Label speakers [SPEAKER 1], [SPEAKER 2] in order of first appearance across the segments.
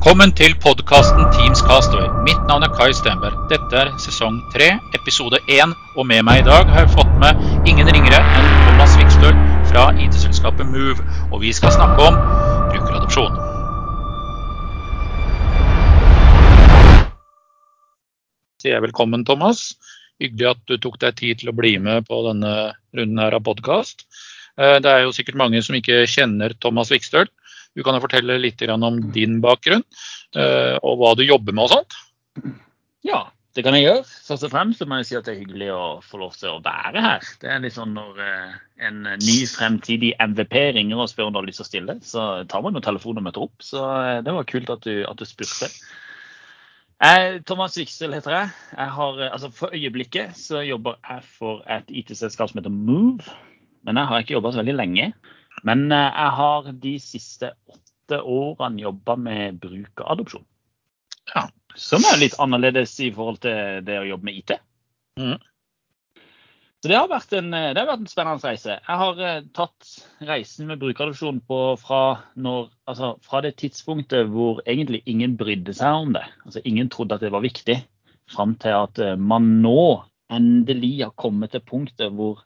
[SPEAKER 1] Velkommen til podkasten Teams Castaway. Mitt navn er Kai Stenberg. Dette er sesong tre, episode én. Og med meg i dag har jeg fått med ingen ringere enn Thomas Vikstøl fra IT-selskapet Move. Og vi skal snakke om brukeradopsjon. Sier jeg velkommen, Thomas. Hyggelig at du tok deg tid til å bli med på denne runden her av podkast. Det er jo sikkert mange som ikke kjenner Thomas Vikstøl. Du kan jo fortelle litt om din bakgrunn og hva du jobber med og sånt.
[SPEAKER 2] Ja, det kan jeg gjøre. Først og fremst må jeg si at det er hyggelig å få lov til å være her. Det er litt sånn når en ny fremtidig MVP ringer og spør om du har lyst til å stille, så tar man jo telefonen og møter opp. Så det var kult at du, at du spurte. Jeg, Thomas Viksel heter jeg. jeg har, altså for øyeblikket så jobber jeg for et IT-selskap som heter Move. Men jeg har ikke jobba så veldig lenge. Men jeg har de siste åtte årene jobba med brukeradopsjon.
[SPEAKER 1] Ja.
[SPEAKER 2] Som er litt annerledes i forhold til det å jobbe med IT.
[SPEAKER 1] Mm.
[SPEAKER 2] Så det har, en, det har vært en spennende reise. Jeg har tatt reisen med brukeradopsjon fra, når, altså fra det tidspunktet hvor egentlig ingen brydde seg om det. Altså ingen trodde at det var viktig. Fram til at man nå endelig har kommet til punktet hvor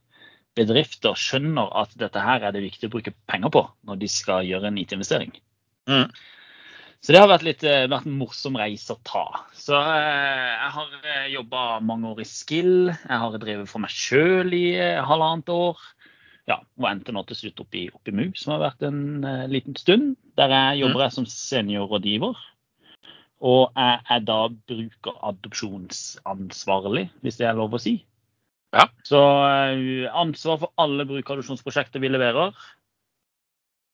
[SPEAKER 2] bedrifter skjønner at dette her er det viktig å bruke penger på når de skal gjøre en IT-investering.
[SPEAKER 1] Mm.
[SPEAKER 2] Så det har vært, litt, vært en morsom reise å ta. Så jeg har jobba mange år i Skill. Jeg har drevet for meg sjøl i halvannet år. Ja, og endte nå til slutt opp i, opp i MU, som har vært en liten stund. Der jeg jobber jeg som seniorrådgiver. Og jeg er da brukeradopsjonsansvarlig, hvis det er lov å si.
[SPEAKER 1] Ja.
[SPEAKER 2] Så uh, ansvar for alle brukerreduksjonsprosjekter vi leverer.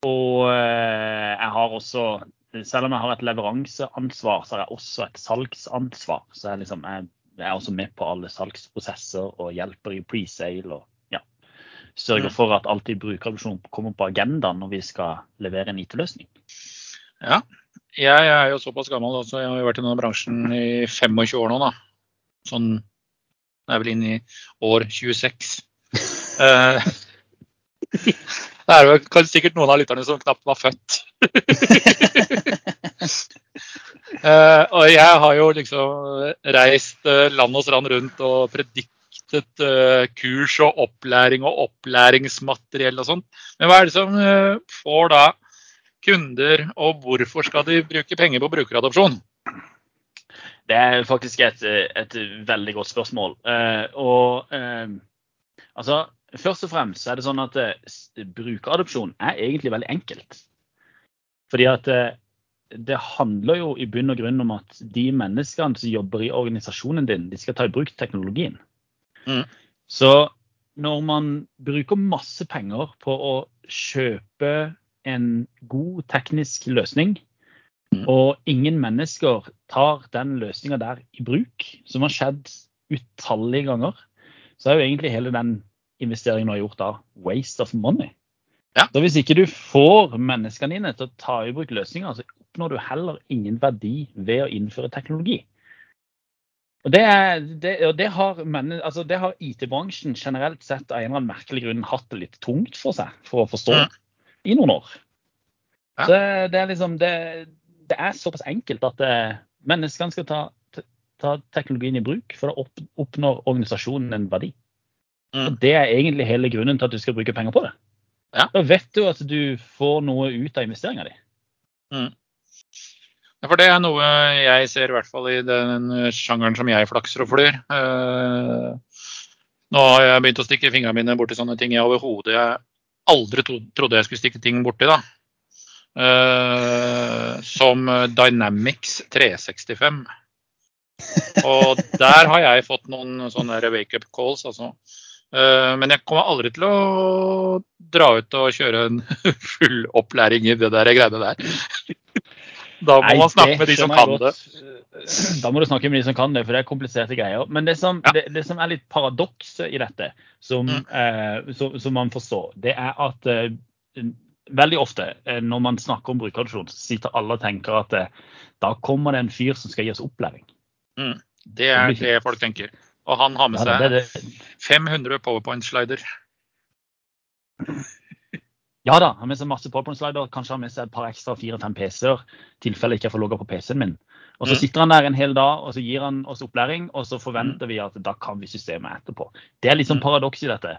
[SPEAKER 2] Og uh, jeg har også, selv om jeg har et leveranseansvar, så har jeg også et salgsansvar. Så jeg, liksom, jeg, jeg er også med på alle salgsprosesser og hjelper i presale. og ja, Sørger for at alltid brukerreduksjon kommer på agendaen når vi skal levere en IT-løsning.
[SPEAKER 1] Ja, jeg er jo såpass gammel, så jeg har jo vært i denne bransjen i 25 år nå. da. Sånn det er jeg vel inne i år 26. Uh, det er jo kanskje sikkert noen av lytterne som knapt var født. uh, og jeg har jo liksom reist uh, land og strand rundt og prediktet kurs og opplæring og opplæringsmateriell og sånt. Men hva er det som får da kunder, og hvorfor skal de bruke penger på brukeradopsjon?
[SPEAKER 2] Det er faktisk et, et veldig godt spørsmål. Uh, og uh, altså, Først og fremst er det sånn at uh, brukeradopsjon er egentlig veldig enkelt. Fordi at det handler jo i bunn og grunn om at de menneskene som jobber i organisasjonen din, de skal ta i bruk teknologien.
[SPEAKER 1] Mm.
[SPEAKER 2] Så når man bruker masse penger på å kjøpe en god teknisk løsning, og ingen mennesker tar den løsninga der i bruk, som har skjedd utallige ganger, så er jo egentlig hele den investeringen du har gjort da, waste of money.
[SPEAKER 1] Ja.
[SPEAKER 2] Så hvis ikke du får menneskene dine til å ta i bruk løsninger, så oppnår du heller ingen verdi ved å innføre teknologi. Og det, er, det, og det har, altså har IT-bransjen generelt sett av en eller annen merkelig grunn hatt det litt tungt for seg for å forstå
[SPEAKER 1] ja.
[SPEAKER 2] i noen år.
[SPEAKER 1] Ja.
[SPEAKER 2] Så det er liksom det, det er såpass enkelt at eh, menneskene skal ta, ta, teknologien i bruk, for da opp, oppnår organisasjonen en verdi.
[SPEAKER 1] Mm.
[SPEAKER 2] Og Det er egentlig hele grunnen til at du skal bruke penger på det.
[SPEAKER 1] Ja.
[SPEAKER 2] Da vet du at du får noe ut av investeringa di.
[SPEAKER 1] Ja, for det er noe jeg ser i hvert fall i den sjangeren som jeg flakser og flyr. Eh, nå har jeg begynt å stikke fingrene mine borti sånne ting jeg overhodet aldri trodde jeg skulle stikke ting borti. da. Eh, som Dynamics 365. Og der har jeg fått noen sånne wake-up calls, altså. Uh, men jeg kommer aldri til å dra ut og kjøre en full opplæring i det der greiene der. Da må
[SPEAKER 2] Nei,
[SPEAKER 1] man snakke med de som kan
[SPEAKER 2] godt.
[SPEAKER 1] det.
[SPEAKER 2] Da må du snakke med de som kan det, for det er kompliserte greier. Men det som,
[SPEAKER 1] Ja.
[SPEAKER 2] det, det som er litt paradokset i dette, som,
[SPEAKER 1] Mm.
[SPEAKER 2] uh, som, som man forstår, det er at veldig ofte eh, når man snakker om brukeradopsjon, sitter alle og tenker at eh, da kommer det en fyr som skal gi oss opplæring.
[SPEAKER 1] Det er det folk tenker. Og han har med
[SPEAKER 2] Ja,
[SPEAKER 1] seg
[SPEAKER 2] det, det,
[SPEAKER 1] 500 powerpoint-slider.
[SPEAKER 2] Ja da, han har med seg masse PowerPoint-slider, kanskje har med seg et par ekstra fire-fem PC-er, tilfelle ikke jeg får logga på PC-en min. Og så
[SPEAKER 1] Mm.
[SPEAKER 2] sitter han der en hel dag, og så gir han oss opplæring, og så forventer vi at da kan vi systemet etterpå. Det er litt sånn
[SPEAKER 1] Mm.
[SPEAKER 2] paradoks i dette.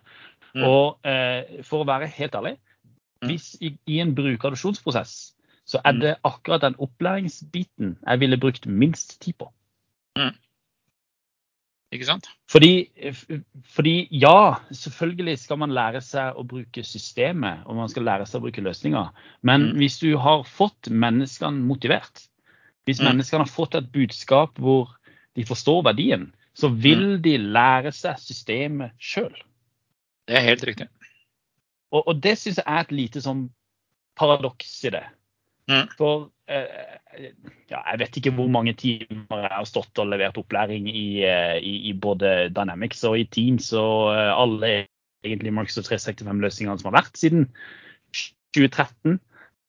[SPEAKER 1] Mm.
[SPEAKER 2] Og eh, for å være helt ærlig,
[SPEAKER 1] Mm.
[SPEAKER 2] Hvis i, i en brukeradopsjonsprosess, så er
[SPEAKER 1] Mm.
[SPEAKER 2] det akkurat den opplæringsbiten jeg ville brukt minst tid på.
[SPEAKER 1] Ikke sant?
[SPEAKER 2] Fordi, fordi ja, selvfølgelig skal man lære seg å bruke systemet, og man skal lære seg å bruke løsninger. Men
[SPEAKER 1] Mm.
[SPEAKER 2] hvis du har fått menneskene motivert, hvis
[SPEAKER 1] Mm.
[SPEAKER 2] menneskene har fått et budskap hvor de forstår verdien, så vil
[SPEAKER 1] Mm.
[SPEAKER 2] de lære seg systemet sjøl.
[SPEAKER 1] Det er helt riktig.
[SPEAKER 2] Og, og det syns jeg er et lite sånn paradoks i det.
[SPEAKER 1] Mm.
[SPEAKER 2] For eh, ja, jeg vet ikke hvor mange timer jeg har stått og levert opplæring i, eh, i, i både Dynamics og i Teams og eh, alle egentlig Microsoft 365-løsningene som har vært siden 2013.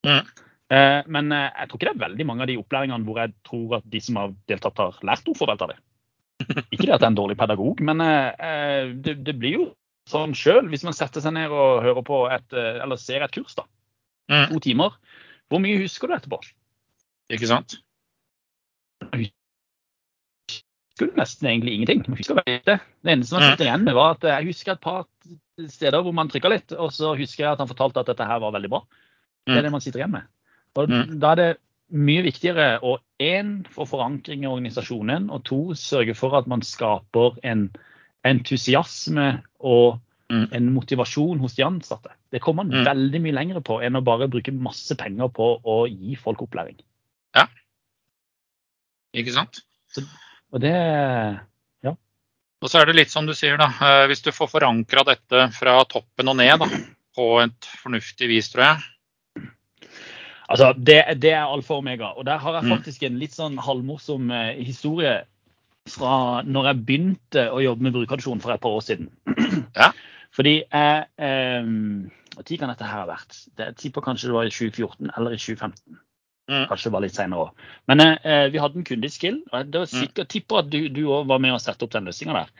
[SPEAKER 1] Mm.
[SPEAKER 2] Eh, men eh, jeg tror ikke det er veldig mange av de opplæringene hvor jeg tror at de som har deltatt, har lært hvorfor av det. Ikke det at jeg er en dårlig pedagog, men eh, det, det blir jo sånn sjøl hvis man setter seg ned og hører på et, eh, eller ser et kurs, da.
[SPEAKER 1] Mm.
[SPEAKER 2] To timer. Hvor mye husker du etterpå?
[SPEAKER 1] Ikke sant?
[SPEAKER 2] husker du nesten egentlig ingenting. Man husker lite. Det eneste man
[SPEAKER 1] Mm.
[SPEAKER 2] sitter igjen med, var at jeg husker et par steder hvor man trykka litt, og så husker jeg at han fortalte at dette her var veldig bra. Det
[SPEAKER 1] Mm.
[SPEAKER 2] er det man sitter igjen med. Og
[SPEAKER 1] Mm.
[SPEAKER 2] Da er det mye viktigere å én få forankring i organisasjonen, og to sørge for at man skaper en entusiasme og
[SPEAKER 1] Mm.
[SPEAKER 2] en motivasjon hos de ansatte. Det kommer man
[SPEAKER 1] Mm.
[SPEAKER 2] veldig mye lenger på enn å bare bruke masse penger på å gi folk opplæring. Ja.
[SPEAKER 1] Ikke sant?
[SPEAKER 2] Og det Ja.
[SPEAKER 1] Og så er det litt som du sier, da. eh, Hvis du får forankra dette fra toppen og ned da, på et fornuftig vis, tror jeg.
[SPEAKER 2] Altså, det, det er alfa og omega. Og der har jeg
[SPEAKER 1] Mm.
[SPEAKER 2] faktisk en litt sånn halvmorsom eh, historie fra når jeg begynte å jobbe med brukeradopsjon for et par år siden.
[SPEAKER 1] Ja.
[SPEAKER 2] Fordi jeg eh, Når kan dette her ha vært? Det, jeg tipper kanskje det var i 2014 eller i 2015.
[SPEAKER 1] Mm.
[SPEAKER 2] Kanskje det var litt senere òg. Men eh, vi hadde en kunde i Skill. og Det var
[SPEAKER 1] Mm.
[SPEAKER 2] sikkert, tipper at du du òg var med å sette opp den løsninga der.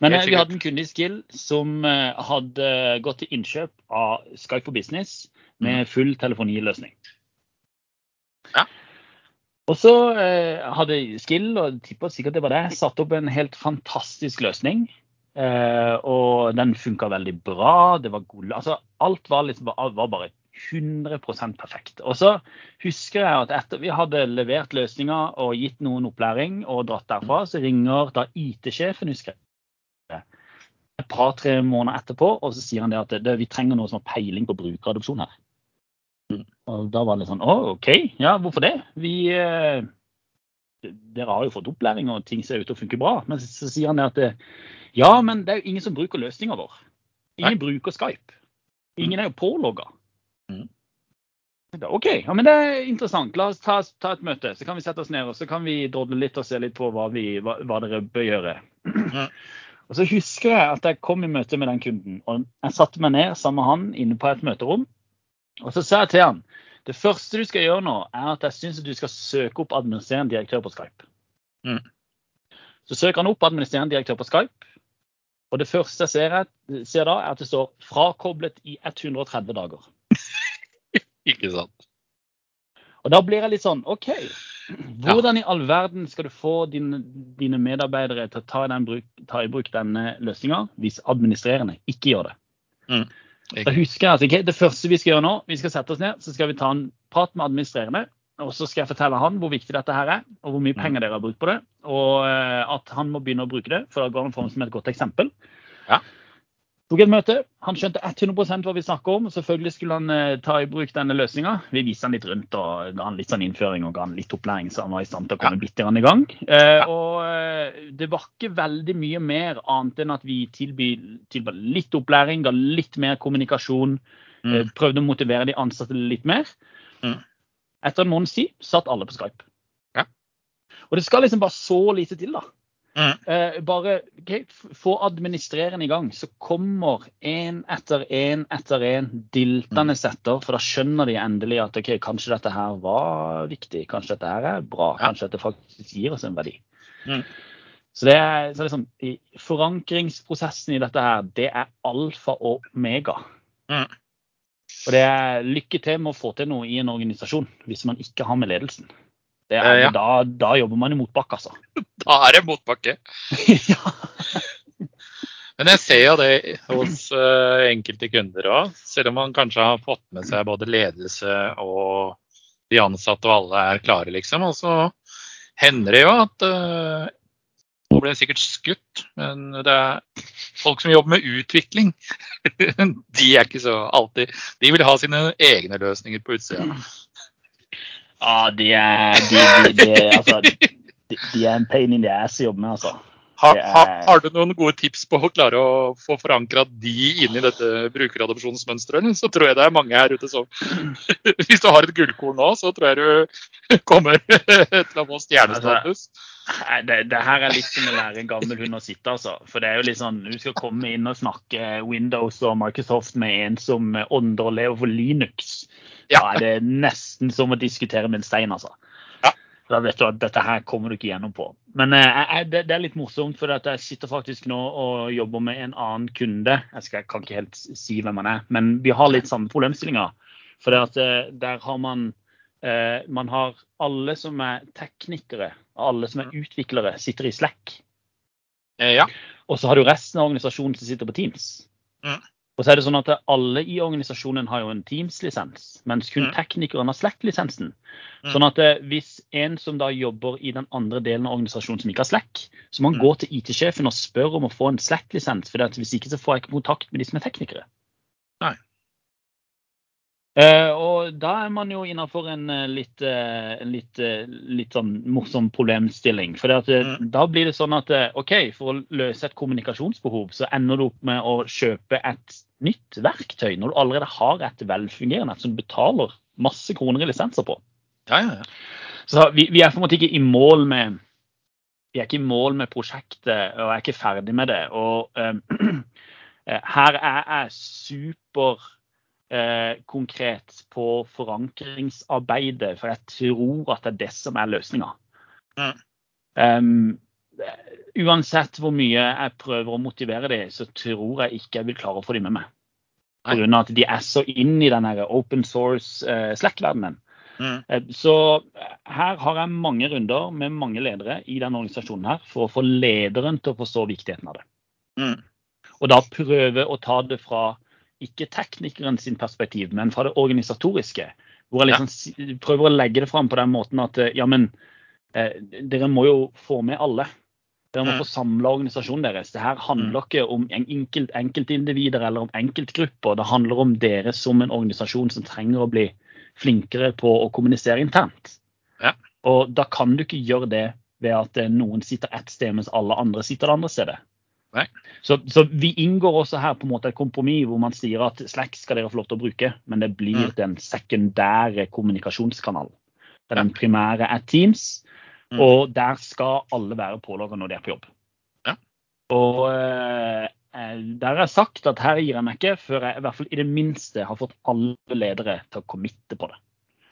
[SPEAKER 2] Men eh, vi hadde en kunde i Skill som eh, hadde gått til innkjøp av Skype for Business med full telefoniløsning.
[SPEAKER 1] Ja.
[SPEAKER 2] Og så eh, hadde Skill, og tipper sikkert det var det, satt opp en helt fantastisk løsning. Eh, og den funka veldig bra. Det var god, altså, alt var, liksom, var bare 100% perfekt. Og så husker jeg at etter vi hadde levert løsninga og gitt noen opplæring og dratt derfra, så ringer da IT-sjefen, husker jeg, et par-tre måneder etterpå, og så sier han det at det, vi trenger noe som har peiling på brukeradopsjon her. Og da var det litt sånn Å, OK. Ja, hvorfor det? Vi eh, Dere har jo fått opplæring, og ting ser ut til å funke bra. Men så sier han at det, ja, men det er jo ingen som bruker løsninga vår. Ingen bruker Skype. Ingen er jo pålogga.
[SPEAKER 1] Mm.
[SPEAKER 2] OK, ja, men det er interessant. La oss ta, ta et møte. Så kan vi sette oss ned og så kan vi drodle litt og se litt på hva, vi, hva, hva dere bør gjøre.
[SPEAKER 1] Mm.
[SPEAKER 2] Og Så husker jeg at jeg kom i møte med den kunden. og Jeg satte meg ned sammen med han inne på et møterom. Og så sa jeg til han det første du skal gjøre nå, er at jeg syns du skal søke opp administrerende direktør på Skype.
[SPEAKER 1] Mm.
[SPEAKER 2] Så søker han opp administrerende direktør på Skype. Og det første jeg ser, jeg, ser da, er at det står 'frakoblet i 130 dager'.
[SPEAKER 1] Ikke sant?
[SPEAKER 2] Og da blir jeg litt sånn OK. Hvordan i all verden skal du få dine, dine medarbeidere til å ta, den bruk, ta i bruk denne løsninga hvis administrerende ikke gjør det?
[SPEAKER 1] Mm.
[SPEAKER 2] Da husker jeg at okay, Det første vi skal gjøre nå, vi skal sette oss ned så skal vi ta en prat med administrerende. Og så skal jeg fortelle han hvor viktig dette her er, og hvor mye penger dere har brukt på det. Og eh, at han må begynne å bruke det, for da går han fram som et godt eksempel.
[SPEAKER 1] Ja.
[SPEAKER 2] Tok et møte. Han skjønte 100% hva vi snakker om. Selvfølgelig skulle han eh, ta i bruk denne løsninga. Vi viste han litt rundt og ga han litt sånn innføring og ga han litt opplæring, så han var i stand til å komme bitte grann i gang. Eh,
[SPEAKER 1] Ja.
[SPEAKER 2] Og eh, det var ikke veldig mye mer annet enn at vi tilbyr litt opplæring, ga litt mer kommunikasjon.
[SPEAKER 1] Mm.
[SPEAKER 2] eh, Prøvde å motivere de ansatte litt mer.
[SPEAKER 1] Mm.
[SPEAKER 2] Etter en måneds tid satt alle på Skype.
[SPEAKER 1] Ja.
[SPEAKER 2] Og det skal liksom bare så lite til, da.
[SPEAKER 1] Mm.
[SPEAKER 2] Eh, bare okay, få administrerende i gang, så kommer én etter én etter én diltende setter. For da skjønner de endelig at ok, kanskje dette her var viktig, kanskje dette her er bra. Kanskje dette faktisk gir oss en verdi.
[SPEAKER 1] Mm.
[SPEAKER 2] Så det er, så liksom, i Forankringsprosessen i dette her, det er alfa og omega.
[SPEAKER 1] Mm.
[SPEAKER 2] Og det er lykke til med å få til noe i en organisasjon hvis man ikke har med ledelsen. Det er,
[SPEAKER 1] Eh, ja.
[SPEAKER 2] da, da jobber man i motbakke, altså.
[SPEAKER 1] Da er det motbakke.
[SPEAKER 2] ja.
[SPEAKER 1] Men jeg ser jo det hos uh, enkelte kunder òg. Selv om man kanskje har fått med seg både ledelse og de ansatte og alle er klare, liksom. Og så hender det jo at uh, Nå ble jeg sikkert skutt, men det er folk som jobber med utvikling. De er ikke så alltid De vil ha sine egne løsninger på utsida.
[SPEAKER 2] Ja, de er, de, de, de, altså, de, er en pain in the ass å jobbe med, altså.
[SPEAKER 1] Har, har, har du noen gode tips på å klare å få forankra de inn i dette brukeradopsjonsmønsteret? Så tror jeg det er mange her ute som Hvis du har et gullkorn nå, så tror jeg du kommer til å få stjernestatus.
[SPEAKER 2] Nei, Det, det her er litt som å lære en gammel hund å sitte, altså. For det er jo litt sånn, du skal komme inn og snakke Windows og Microsoft med en som ånder og lever for Linux.
[SPEAKER 1] Ja.
[SPEAKER 2] Da er det nesten som å diskutere med en stein, altså.
[SPEAKER 1] Ja.
[SPEAKER 2] Da vet du at dette her kommer du ikke gjennom på. Men eh, det, det er litt morsomt, for jeg sitter faktisk nå og jobber med en annen kunde. Jeg, skal, jeg kan ikke helt si hvem han er, men vi har litt samme problemstillinger. For at eh, der har man eh, Man har alle som er teknikere, alle som er utviklere, sitter i Slack.
[SPEAKER 1] Eh, Ja.
[SPEAKER 2] Og så har du resten av organisasjonen som sitter på Teams.
[SPEAKER 1] Mm.
[SPEAKER 2] Og så er det sånn at alle i organisasjonen har jo en Teams-lisens, mens kun
[SPEAKER 1] Mm.
[SPEAKER 2] teknikeren har Slack-lisensen.
[SPEAKER 1] Mm.
[SPEAKER 2] Sånn at eh, hvis en som da jobber i den andre delen av organisasjonen som ikke har Slack, så må han
[SPEAKER 1] Mm.
[SPEAKER 2] gå til IT-sjefen og spørre om å få en Slack-lisens, for hvis ikke så får jeg ikke kontakt med de som er teknikere.
[SPEAKER 1] Nei.
[SPEAKER 2] Uh, og da er man jo innafor en uh, litt, uh, litt, litt sånn morsom problemstilling. For at,
[SPEAKER 1] Mm.
[SPEAKER 2] da blir det sånn at OK, for å løse et kommunikasjonsbehov, så ender du opp med å kjøpe et nytt verktøy når du allerede har et velfungerende et som du betaler masse kroner i lisenser på.
[SPEAKER 1] Ja, ja, ja.
[SPEAKER 2] Så vi, vi er på en måte ikke i mål med vi er ikke i mål med prosjektet og er ikke ferdig med det. Og eh, eh, her er jeg super eh, konkret på forankringsarbeidet, for jeg tror at det er det som er løsninga.
[SPEAKER 1] Mm.
[SPEAKER 2] Um, uansett hvor mye jeg prøver å motivere dem, så tror jeg ikke jeg vil klare å få dem med meg. Pga. at de er så inn i den open source eh.
[SPEAKER 1] Mm.
[SPEAKER 2] Eh, Så her har jeg mange runder med mange ledere i denne organisasjonen her for å få lederen til å forstå viktigheten av det.
[SPEAKER 1] Mm.
[SPEAKER 2] Og da prøve å ta det fra ikke teknikeren sin perspektiv, men fra det organisatoriske. Hvor jeg liksom prøver å legge det fram på den måten at eh, ja, men dere må jo få med alle. Dere må
[SPEAKER 1] Mm.
[SPEAKER 2] få samla organisasjonen deres. Det her handler ikke om enkelt, enkeltindivider eller om enkeltgrupper. Det handler om dere som en organisasjon som trenger å bli flinkere på å kommunisere internt.
[SPEAKER 1] Ja.
[SPEAKER 2] Og da kan du ikke gjøre det ved at eh, noen sitter ett sted mens alle andre sitter det andre stedet. Så, så vi inngår også her på en måte et kompromiss hvor man sier at Slack skal dere få lov til å bruke, men det blir
[SPEAKER 1] Mm.
[SPEAKER 2] den sekundære kommunikasjonskanalen. Der den primære er Teams,
[SPEAKER 1] Mm.
[SPEAKER 2] og der skal alle være pålagt når de er på jobb.
[SPEAKER 1] Ja.
[SPEAKER 2] Og eh, eh, der har jeg sagt at her gir jeg meg ikke før jeg i hvert fall i det minste har fått alle ledere til å committe på det.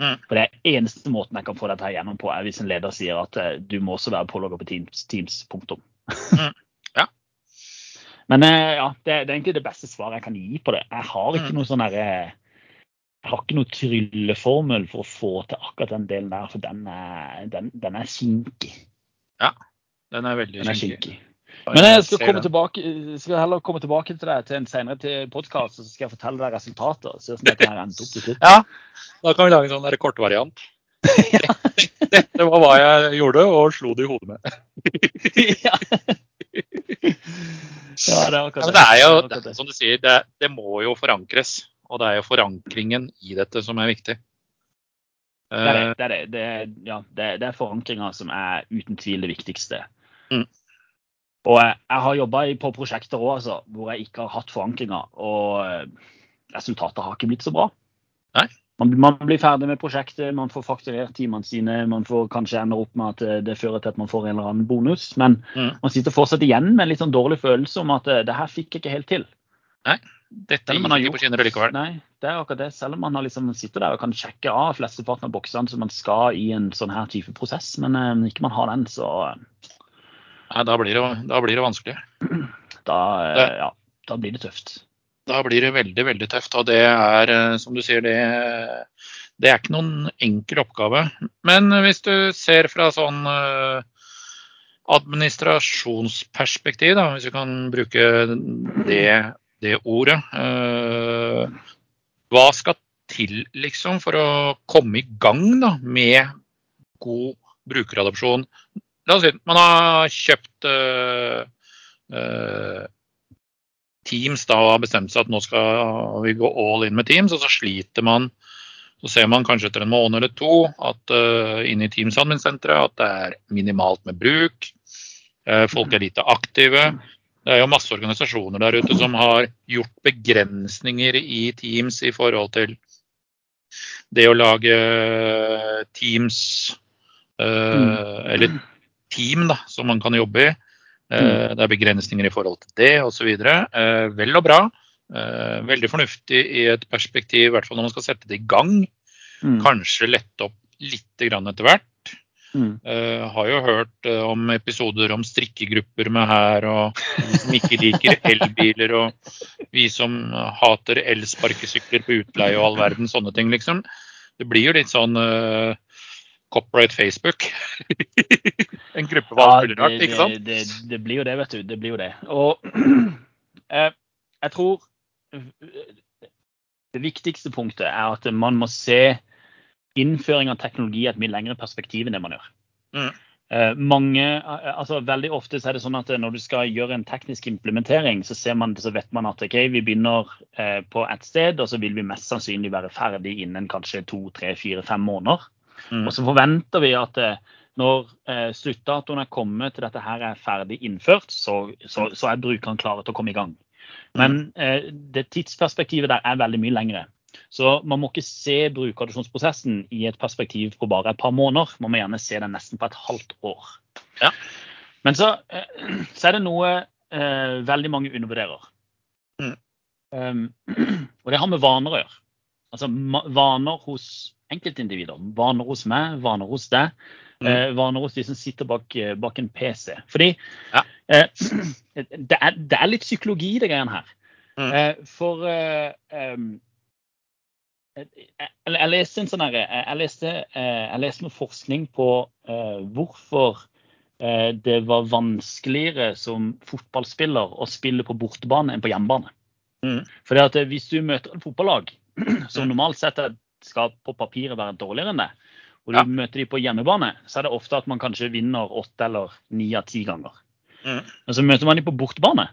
[SPEAKER 1] Mm.
[SPEAKER 2] For det er eneste måten jeg kan få dette her gjennom på, er hvis en leder sier at eh, du må også være pålogga på Teams. teams punktum.
[SPEAKER 1] Mm. Ja.
[SPEAKER 2] Men ja, det, det er egentlig det beste svaret jeg kan gi på det. Jeg har ikke
[SPEAKER 1] Mm.
[SPEAKER 2] noe sånn derre jeg har ikke noen trylleformel for å få til akkurat den delen der, for den er, den, den er kinkig.
[SPEAKER 1] Den er veldig
[SPEAKER 2] Den er
[SPEAKER 1] kinkig.
[SPEAKER 2] Men jeg skal, komme tilbake, skal heller komme tilbake til deg til en senere podkast, så skal jeg fortelle deg resultatet. Se hvordan dette her endte opp til slutt.
[SPEAKER 1] Ja, da kan vi lage en sånn kortvariant. ja. Dette var hva jeg gjorde, og slo det i hodet med.
[SPEAKER 2] ja. ja, det er akkurat
[SPEAKER 1] Ja, men det er jo,
[SPEAKER 2] er
[SPEAKER 1] det. som du sier, det, det må jo forankres. Og det er jo forankringen i dette som er viktig.
[SPEAKER 2] Det er det.
[SPEAKER 1] Eh,
[SPEAKER 2] Det er, det. Ja, det, er- forankringa som er uten tvil det viktigste.
[SPEAKER 1] Mm.
[SPEAKER 2] Og jeg, jeg har jobba på prosjekter òg altså, hvor jeg ikke har hatt forankringa, og eh, resultatet har ikke blitt så bra.
[SPEAKER 1] Nei.
[SPEAKER 2] Man, man blir ferdig med prosjektet, man får fakturert timene sine, man får kanskje ender opp med at det, det fører til at man får en eller annen bonus, men
[SPEAKER 1] Mm.
[SPEAKER 2] man sitter fortsatt igjen med en litt sånn dårlig følelse om at eh, det her fikk jeg ikke helt til.
[SPEAKER 1] Dette
[SPEAKER 2] Selv om man har gjort-. Nei, det er akkurat det. Selv om man har liksom sitter der og kan sjekke av flesteparten av boksene som man skal i en sånn her type prosess, men eh, ikke man har den, så eh,
[SPEAKER 1] Nei, da blir det, da blir det vanskelig.
[SPEAKER 2] da, eh, ja, da blir det tøft.
[SPEAKER 1] da blir det veldig, veldig tøft. Og det er, eh, som du sier, det, det er ikke noen enkel oppgave. Men hvis du ser fra sånn eh, administrasjonsperspektiv, da, hvis vi kan bruke det, det ordet. Eh, hva skal til liksom for å komme i gang da, med god brukeradopsjon? La oss si man har kjøpt uh, uh, Teams da, og har bestemt seg at nå skal vi gå all in med Teams, og så sliter man. Så ser man kanskje etter en måned eller to at uh, inne i Teams admin-senteret at det er minimalt med bruk. folk er lite aktive. Det er jo masse organisasjoner der ute som har gjort begrensninger i Teams i forhold til det å lage Teams mm. eller team da, som man kan jobbe i. Eh, mm. Det er begrensninger i forhold til det osv. Eh, vel og bra. Eh, veldig fornuftig i et perspektiv, i hvert fall når man skal sette det i gang. Mm. Kanskje lette opp litt etter hvert. Mm. Uh, har jo hørt uh, om episoder om strikkegrupper med her, og de som ikke liker elbiler, og vi som hater elsparkesykler på utleie og all verden sånne ting, liksom. Det blir jo litt sånn uh, Copyright Facebook. en gruppe for ja, mulig rart, ikke sant?
[SPEAKER 2] Det, det, det, blir jo det, vet du. Det blir jo det. Og uh, jeg tror det viktigste punktet er at man må se innføring av teknologi i et mye lengre perspektiv enn det man gjør. Mm. Eh, mange, eh, altså Veldig ofte så er det sånn at når du skal gjøre en teknisk implementering, så, ser man, så vet man at okay, vi begynner eh, på et sted, og så vil vi mest sannsynlig være ferdig innen kanskje to, tre, fire, fem måneder. Mm. Og så forventer vi at eh, når eh, sluttdatoen er kommet til dette her er ferdig innført, så, så, så er brukeren klare til å komme i gang. Men mm. eh, det tidsperspektivet der er veldig mye lengre. Så man må ikke se brukeradopsjonsprosessen i et perspektiv på bare et par måneder. Man må gjerne se den nesten på et halvt år. Ja. Men så, eh, så, er det noe eh, veldig mange undervurderer. Mm. Um, og det har med vaner å gjøre. Altså vaner hos enkeltindivider. Vaner hos meg, vaner hos deg. Mm. Eh, vaner hos de som sitter bak, eh, bak en PC. Fordi ja. eh, det, er, det, er, litt psykologi det greiene her. Mm. Eh, for um, jeg, leste en sånn herre jeg, leste, jeg leste noe forskning på hvorfor det var vanskeligere som fotballspiller å spille på bortebane enn på hjemmebane. Mm. Fordi at Hvis du møter et fotballag som mm. normalt sett skal på papiret være dårligere enn det, og du ja. møter de på hjemmebane, så er det ofte at man kanskje vinner åtte eller ni av ti ganger. Mm. Men så møter man de på bortebane,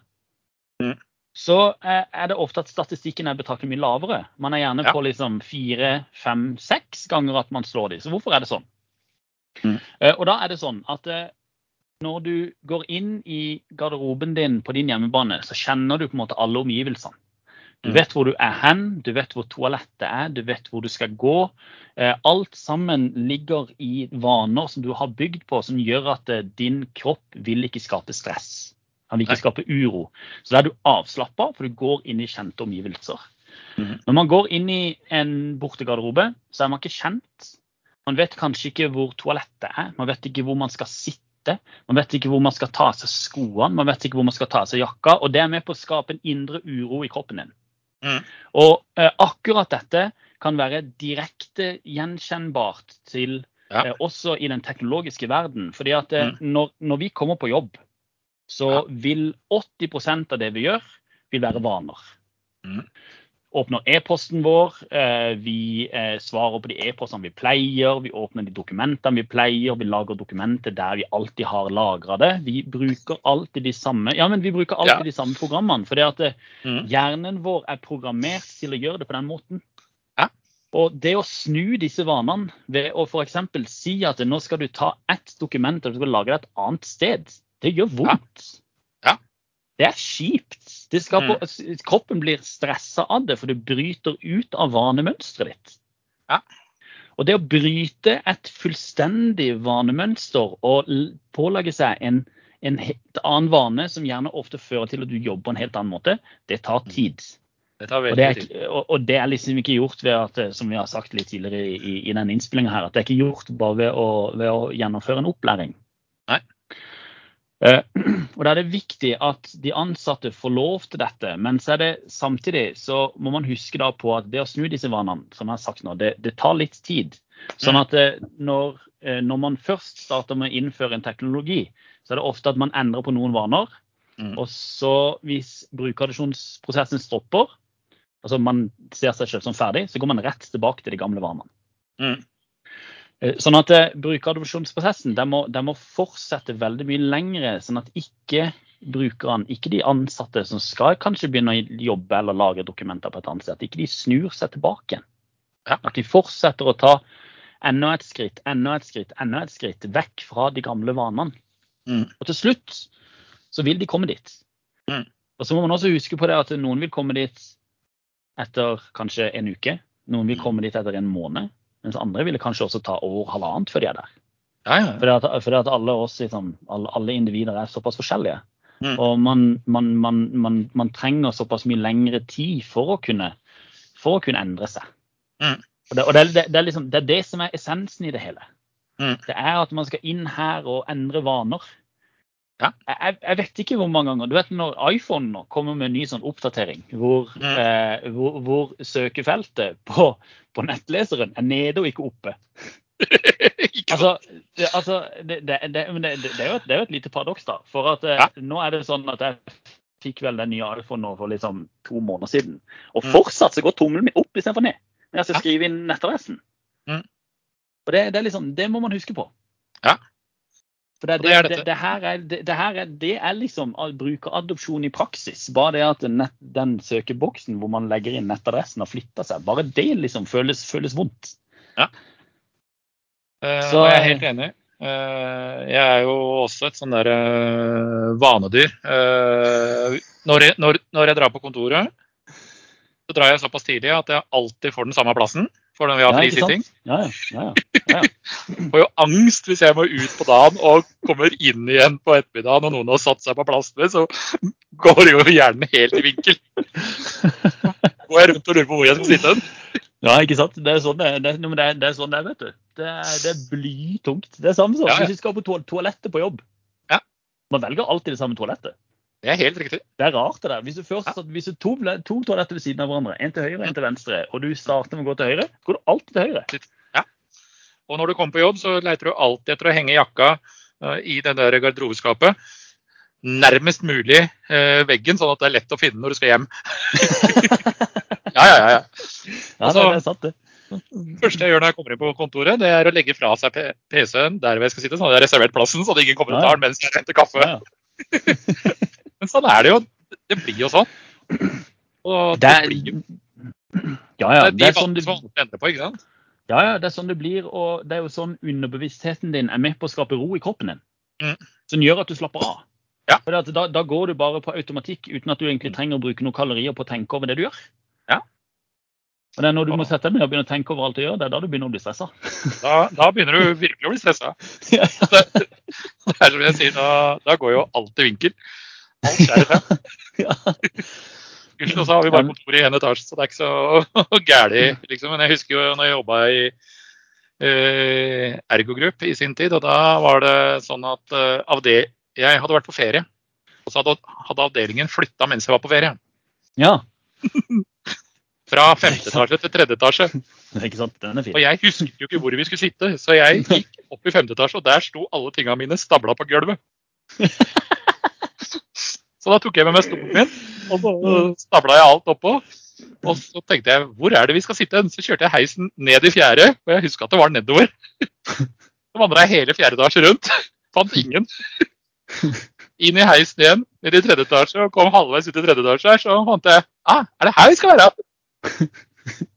[SPEAKER 2] mm. Så er det ofte at statistikken er betraktelig mye lavere. Man er gjerne ja. på liksom fire, fem, seks ganger at man slår de. Så hvorfor er det sånn? Mm. Eh, og da er det sånn at eh, når du går inn i garderoben din på din hjemmebane, så kjenner du på en måte alle omgivelsene. Du vet hvor du er hen, du vet hvor toalettet er, du vet hvor du skal gå. Eh, alt sammen ligger i vaner som du har bygd på, som gjør at eh, din kropp vil ikke skape stress. Han vil ikke skape uro. Så da er du avslappa, for du går inn i kjente omgivelser. Mm. Når man går inn i en bortegarderobe, så er man ikke kjent. Man vet kanskje ikke hvor toalettet er, man vet ikke hvor man skal sitte. Man vet ikke hvor man skal ta av seg skoene, man vet ikke hvor man skal ta av seg jakka. Og det er med på å skape en indre uro i kroppen din. Mm. Og eh, akkurat dette kan være direkte gjenkjennbart til ja. eh, også i den teknologiske verden. fordi at eh, mm. når, når, vi kommer på jobb, så vil 80% av det vi gjør, vil være vaner. Mm åpner e-posten vår, eh, vi eh, svarer på de e-postene vi pleier, vi åpner de dokumentene vi pleier, vi lager dokumenter der vi alltid har lagra det. Vi bruker alltid de samme ja, men vi bruker alltid ja. de samme programmene. For det at mm. hjernen vår er programmert til å gjøre det på den måten. Og det å snu disse vanene ved å f.eks. si at nå skal du ta ett dokument og du skal lage det et annet sted, det gjør vondt. Ja. Det er kjipt. Skaper, mm. Kroppen blir stressa av det, for det bryter ut av vanemønsteret ditt. Ja. Og det å bryte et fullstendig vanemønster og pålage seg en, en helt annen vane, som gjerne ofte fører til at du jobber på en helt annen måte, det tar mm. tid. Det tar og, det er, og, og, det er, liksom ikke gjort ved at, som vi har sagt litt tidligere i, i, i denne innspillinga her, at det er ikke gjort bare ved å, ved å gjennomføre en opplæring. Nei. Eh, og Da er det viktig at de ansatte får lov til dette. Men så er det samtidig så må man huske da på at det å snu disse vanene, som jeg har sagt nå, det, det tar litt tid. Sånn at eh, når, eh, når, man først starter med å innføre en teknologi, så er det ofte at man endrer på noen vaner. Mm. Og så hvis brukeradisjonsprosessen stopper, altså man ser seg selv som ferdig, så går man rett tilbake til de gamle vanene. Eh, sånn at eh, Brukeradopsjonsprosessen den må, den må, fortsette veldig mye lengre, sånn at ikke brukerne, ikke de ansatte som skal kanskje begynne å jobbe eller lage dokumenter på et annet sted, at ikke de snur seg tilbake. Ja. At de fortsetter å ta enda et skritt, enda et skritt, enda et skritt vekk fra de gamle vanene. Mm. Og til slutt så vil de komme dit. Mm. Og så må man også huske på det at noen vil komme dit etter kanskje en uke. Noen vil mm. komme dit etter en måned. Mens andre ville kanskje også ta år halvannet før de er der. Ja, ja. Fordi, at, fordi at alle oss, liksom, alle, alle, individer er såpass forskjellige. Mm. Og man, man, man, man, trenger såpass mye lengre tid for å kunne, for å kunne endre seg. Mm. Og, det, og det, det, det, er liksom, det, er det som er essensen i det hele. Mm. Det er at man skal inn her og endre vaner. Ja. Jeg, jeg, vet ikke hvor mange ganger. Du vet når iPhone nå kommer med en ny sånn oppdatering hvor, mm. eh, hvor, hvor søkefeltet på, på, nettleseren er nede og ikke oppe. altså, det, altså det, det, det, er jo et, et lite paradoks, da. For at eh, ja. nå er det sånn at jeg fikk vel den nye iPhone for liksom to måneder siden. Og mm. fortsatt så går tommelen min opp istedenfor ned når jeg skal skrive inn nettadressen. Mm. Og det, det, er liksom, det må man huske på.
[SPEAKER 1] Ja.
[SPEAKER 2] For det, det, det, det, her er, det, her er, det er liksom brukeradopsjon i praksis. Bare det at nett, den søkeboksen hvor man legger inn nettadressen har flytta seg, bare det liksom føles, føles vondt.
[SPEAKER 1] Ja. Uh, Så, og jeg er helt enig. Uh, jeg er jo også et sånn der uh, vanedyr. Når jeg, når, når, jeg drar på kontoret, så drar jeg såpass tidlig at jeg alltid får den samme plassen for når vi har frisitting.
[SPEAKER 2] Ja, ja, ja,
[SPEAKER 1] Får jo angst hvis jeg må ut på dagen og kommer inn igjen på ettermiddagen og noen har satt seg på plassene, så går jo hjernen helt i vinkel. Går jeg rundt og lurer på hvor jeg skal sitte hen.
[SPEAKER 2] Ja, ikke sant. Det er sånn det, det, det, det er, sånn det er, vet du. Det er, det blytungt. Det er samme som hvis vi skal på toalettet på jobb.
[SPEAKER 1] Ja.
[SPEAKER 2] Man velger alltid det samme toalettet.
[SPEAKER 1] Det er helt riktig.
[SPEAKER 2] Det er rart det der. Hvis du først ja. hvis du to, to toaletter ved siden av hverandre, en til høyre og en til venstre, og du starter med å gå til høyre, går du alltid til høyre.
[SPEAKER 1] Ja. Og når du kommer på jobb, så leter du alltid etter å henge jakka uh, i det der garderobeskapet nærmest mulig uh, veggen, sånn at det er lett å finne når du skal hjem. ja, ja, ja. ja.
[SPEAKER 2] Altså, det er sant, det.
[SPEAKER 1] Det første jeg gjør når jeg kommer inn på kontoret, det er å legge fra seg PC-en der jeg skal sitte, sånn at jeg har reservert plassen, så at ingen kommer og tar den mens jeg henter kaffe. Ja, ja. Men sånn er det jo. Det blir jo sånn. Og det, det blir jo
[SPEAKER 2] ja, ja,
[SPEAKER 1] det er sånn det, på, ikke sant?
[SPEAKER 2] Ja, ja, det er sånn det blir. Og det er jo sånn underbevisstheten din er med på å skape ro i kroppen din. Mm. Som gjør at du slapper av.
[SPEAKER 1] Ja.
[SPEAKER 2] For da, da, går du bare på automatikk uten at du egentlig trenger å bruke noen kalorier på å tenke over det du gjør.
[SPEAKER 1] Ja.
[SPEAKER 2] Og det er når du må sette deg ned og begynne å tenke over alt du gjør, det er da du begynner å bli stressa.
[SPEAKER 1] Da, da, begynner du virkelig å bli stressa. Det, det, er som jeg sier, da, da går jo alt i vinkel. Alt skjærer seg. Gudskjelov så har vi bare kontor i én etasje, så det er ikke så gærent. Liksom. Men jeg husker jo når jeg jobba i uh, Ergogrupp i sin tid, og da var det sånn at uh, avde jeg hadde vært på ferie. Og så hadde, hadde avdelingen flytta mens jeg var på ferie.
[SPEAKER 2] Ja.
[SPEAKER 1] Fra femte etasje til tredje etasje.
[SPEAKER 2] Ikke sant? Den er fin.
[SPEAKER 1] Og jeg husket jo ikke hvor vi skulle sitte, så jeg gikk opp i femte etasje, og der sto alle tingene mine stabla på gulvet. Så da tok jeg med meg stolen min, og så stabla jeg alt oppå. Og så tenkte jeg hvor er det vi skal sitte? Så kjørte jeg heisen ned i fjerde, og jeg huska at det var nedover. Så vandra jeg hele fjerde etasje rundt. Fant ingen. Inn i heisen igjen, ned i tredje etasje, og kom halvveis ut i tredje etasje her, så fant jeg ah, er det her vi skal være?